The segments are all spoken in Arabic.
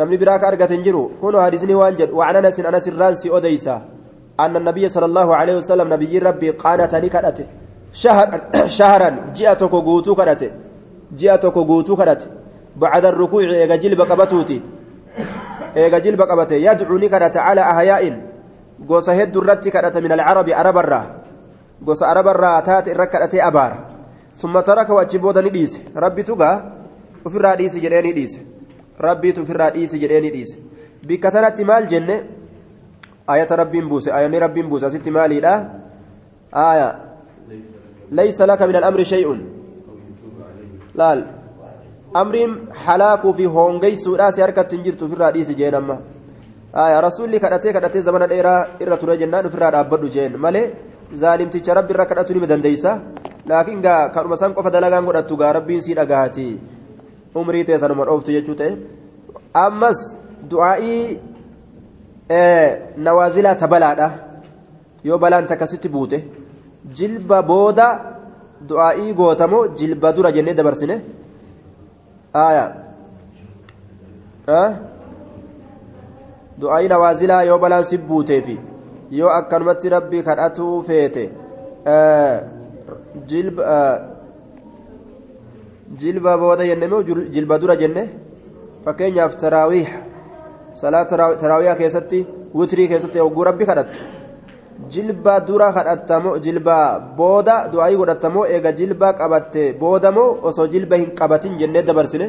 argate hin jiru kunoo hadisni waan jedhu وعن أنس أنس الرانسي أديسا أن النبي صلى الله عليه وسلم نبي ربي قانتني كدته شهر شهرا جئتك قوتو كدته جئتك قوتو كدته بعد الركوع إيجا جلب قبتوتي إيجا جلب قبته يدعوني كدته على أحياء irratti kadhata min alcarabi arabarraa gosa arabarraa taate irra kadhatee abaara summa taraka wachi booda ni dhiise rabbitu gaa ufirraa dhiisi jedhee ni dhiise rabbiitu ufirraa dhiisi jedhee ni dhiise bikka tanatti maal jenne ayata rabbiin buuse ayanni rabbiin buuse asitti maaliidha aya laysa laka min alamri shay'un laal amriin halaakuu fi hoongeysuudha si harkatti hin jirtu ufirraa dhiisi jeen amma aya rasuulli kadhatee kadhatee zamana dheeraa irra ture jennaan ufirraa dhaabbadhu jeen malee zaalimticha rabbi irra kadhatu nima dandeeysa laakiin gaa kadhuma san qofa dalagaan godhattu gaa rabbiin sii dhagaati umrii ta'e sanuma dhooftu jechuu ta'e ammas du'aa'ii nawaazilaa tabalaadha yoo balaan takkasitti buute jilba booda du'aa'ii gootamoo jilba dura jennee dabarsine du'aa'ii nawaazilaa yoo balaan si buuteefi yoo akkanumatti rabbi kadhatuu feete jilba jilba booda jenne moo jilba dura jenne fakkeenyaaf taraawiih salaa taraawiyaa keessatti witrii keessatti hogguu rabbi kadhattu jilba dura kadhattamoo jilba booda du'aayii godhattamoo eega jilba qabatte boodamoo osoo jilba hin qabatin jennee dabarsine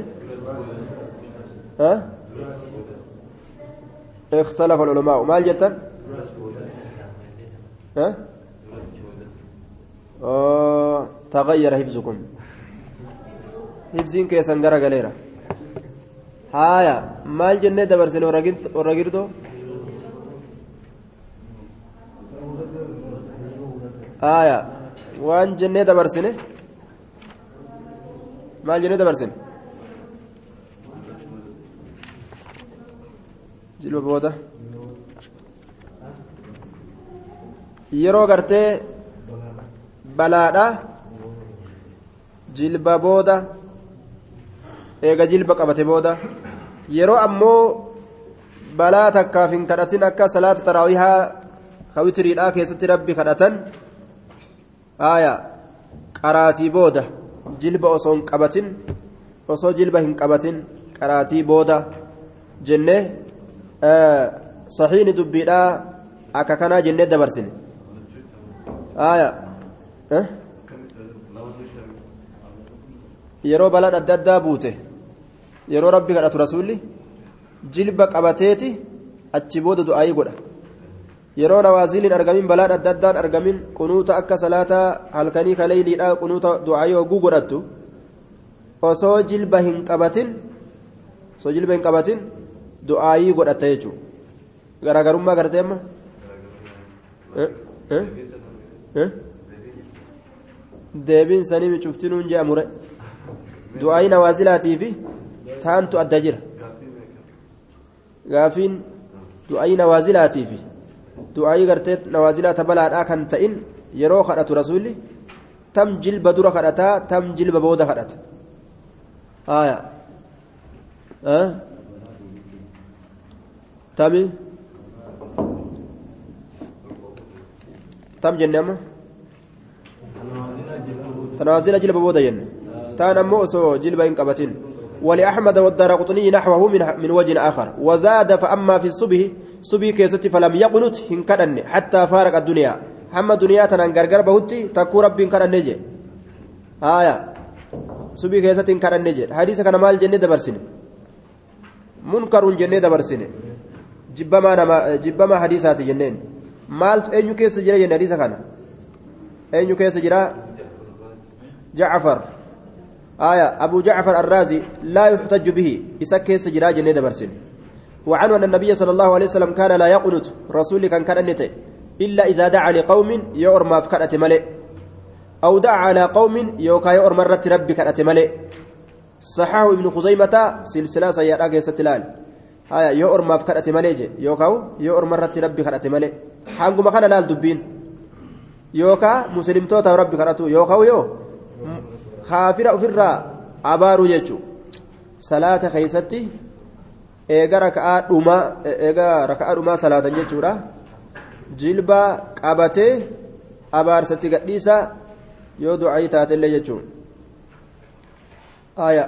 اختلف العلماء ما جتا ها آه تغير حفظكم حفظين كيسان غرا غليرا هايا مال جنة دبرسن ورغيرتو آية وان جنة دبرسن مال جنة دبرسن jilba booda yeroo gartee balaadha jilba booda eega jilba qabate booda yeroo ammoo balaa takkaaf hin kadhatin akka salaata taraawihaa ka witiriidhaa keessatti rabbi kadhatan aya qaraatii booda jilba osoo hin qabatin osoo jilba hin qabatin qaraatii booda jennee saxiini dubbiidhaa akka kanaa jennee dabarsine aya yeroo balaan adda addaa buute yeroo rabbi kadhatu rasuulli jilba qabateeti achi booda du'aayii godha yeroo nawaaziliin argamin balaan adda addaan argamin qunuuta akka salaataa halkanii kaleyliidha qunuuta du'aayii hogguu godhattu osoo jilba hin qabatin osoo jilba hin qabatin du'aayii godhatta jechuudha garaagarummaa gartee amma deebiin sanii micuftinuun jee amure du'aayii nawaazilaatii fi taantu adda jira gaafiin du'aayii nawaazilaatii fi du'aayii gartee nawaazilaa tabalaadhaa kan ta'in yeroo kadhatu rasuulli tam jilba dura kadhataa tam jilba booda kadhata haaya tami tam jenne amma تنازل جلب بودا ين تان أمو جلب إن قبتين ولأحمد والدار قطني نحوه من, من وجه آخر. وزاد فأما في الصبح صبي كيست فلم يقنت هنكدن حتى فارق الدنيا. هم دنيا تنان غرغر بهتي تكو ربي هنكدن نجي. آية. صبي كيست هنكدن نجي. حديث كان مال جنة دبرسين. منكر جنة دبرسين. جبما نما جبما حديثات جنين. مال أنيو كيس جرا جنة حديث كان. أنيو كيس جرا جعفر. آية أبو جعفر الرازي لا يحتج به. إسكي سجرا جنة برسن. وعنه أن النبي صلى الله عليه وسلم كان لا يقنت رسول كان كان نتي إلا إذا دعا لقوم يؤرم فكرة ملئ. أو دعا على قوم يوكا يؤرم مرة ربي كرة ملئ. صححه ابن خزيمة سلسلة سيئة ستلال آية يؤرم فكرة ملئ يوكا يؤرم مرة ربي كرة ملئ. حانكم كان لال دبين. يوكا مسلم توتا ربي كرة. يوكا يو؟ Kaafira ofirraa abaaruu jechuun salaata keeysatti eega raka'aa dhumaa eega raka'aa dhumaa salaatan jechuudha jilba qabatee abaarsatti gadhiisa yoo du'aayii taatellee jechuudha آية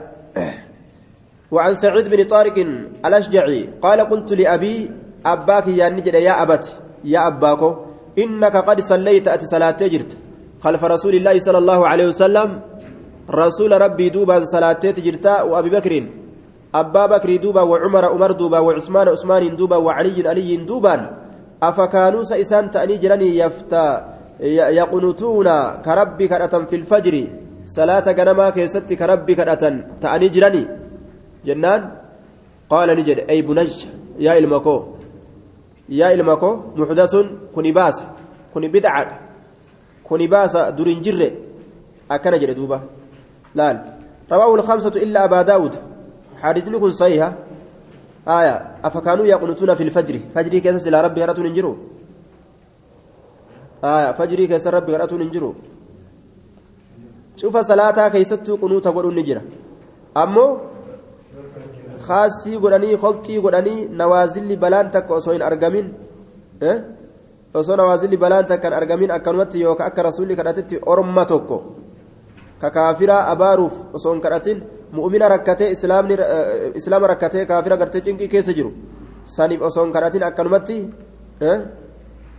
وعن سعيد بن طارق الأشجعي قال قلت لأبي أباك يا نجد يا أبت يا أباكو إنك قد صليت أتي صلاة جرت خلف رسول الله صلى الله عليه وسلم رسول ربي دوبا صلاة جرتا وأبي بكر أبا بكر دوبا وعمر عمر دوبا وعثمان عثمان دوبا وعلي علي دوبا أفكانوا سيسان تأني جراني يفتا يقنتون كربي كرة في الفجر صلاة غنما كيست كربي كرة تأني جراني. جنان؟ قال نجد أي بنج يا إلمكو يا إلمكو محدث كوني باس كوني بدعة كوني باس دورين جره أكن جد دوبا. لال. رواه الخمسة إلا أبا داود. حديثني كن صحيحة آية. أفكانوا يقنطون في الفجر. فجري كيس إلى ربي هرتون انجروا آية. فجري كيس ربي هرتون انجروا شوف صلاة كيستو قنوت قولون نجرة. أمو خاصي قراني خبتي قراني نوازل بلان تك أصوين أرقمين. إيه؟ osoo nawaazilli balaan takkan argamin akkanumatti yookaan akka rasuulli kadhatetti orma tokko ka kaafiraa abaaruuf osoo hin kadhatin mu'mina rakkatee islaama rakkatee kaafira gartee cinqii keessa jiru saniif osoo hin kadhatin akkanumatti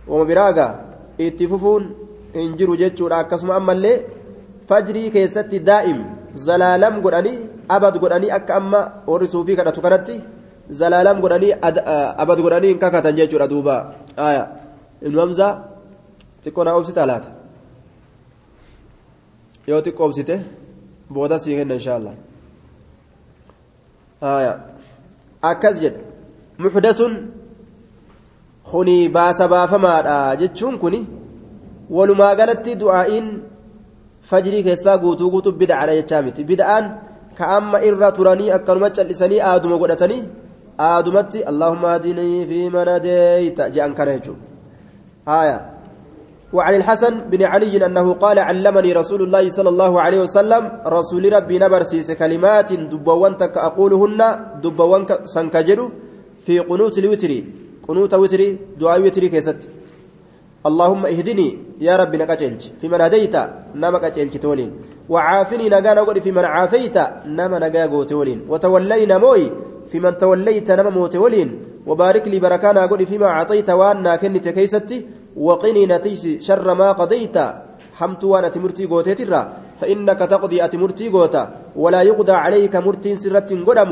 wama biraagaa itti fufuun hin jiru jechuudha akkasuma ammallee fajrii keessatti daa'im zalaalam godhanii abad godhanii akka amma warri suufii kadhatu kanatti zalaalam godhanii abad godhanii hin kakatan jechuudha duuba ibnu hamzaa xiqqoo naa obsita laata yoo xiqqoo obsite booda sii kenna insha allah akkas jedhe muxdasun kuni baasa baafamaadha jechuun kuni walumaa galatti du'aa'iin fajrii keessaa guutuu guutuu bida'aadha jechaa miti bida'aan ka amma irra turanii akkanuma callisanii aaduma godhatanii aadumatti allahumma adinii fi man hadayta je'an kana jechuudha وعن الحسن بن علي أنه قال علمني رسول الله صلى الله عليه وسلم رسول ربي نبرسيس كلمات دبوان تك أقولهن دبوان سنكجر في قنوت الوتر قنوت وتر دعاء وتر كيست. اللهم اهدني يا ربي نكجلج في من هديت نما كجلج تولين. وعافني نجا نقول في من عافيت نما نجا تولين. وتولينا موي في من توليت نما موت ولين وبارك لي بركانا أقول فيما أعطيت وأنا كنت كيستي وقني نتيش شر ما قضيت. حمت وأنا تمرتي قوتي ترى. فإنك تقضي أتمرتي قوتا. ولا يقضى عليك مرتي سرة قدم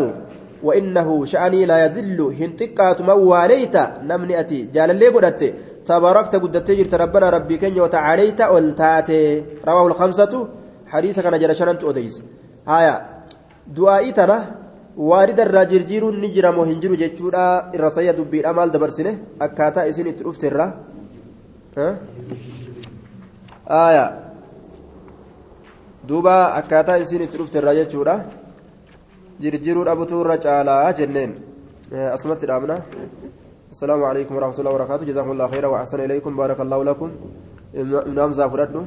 وإنه شأني لا يذل. هنتكات مواليت نمني أتي جال اللي قدت تباركت قدت جرت ربنا ربي كن وتعاليت والتاتي رواه الخمسة. حديث كان جرشنا أوديس آية. دعائي تنا waarida irraa jirjiiruun ni jira moo hin jiru jechuudha irra sayya dubbiidha maal aayaa duuba akkaataa isin itti dhufte irraa jechuudha jirjiiruu dhabutu irra caalaa jenneen asumatti dhaabna السلام عليكم ورحمة الله وبركاته جزاكم الله خيرا وأحسن إليكم بارك الله لكم أمزة فردو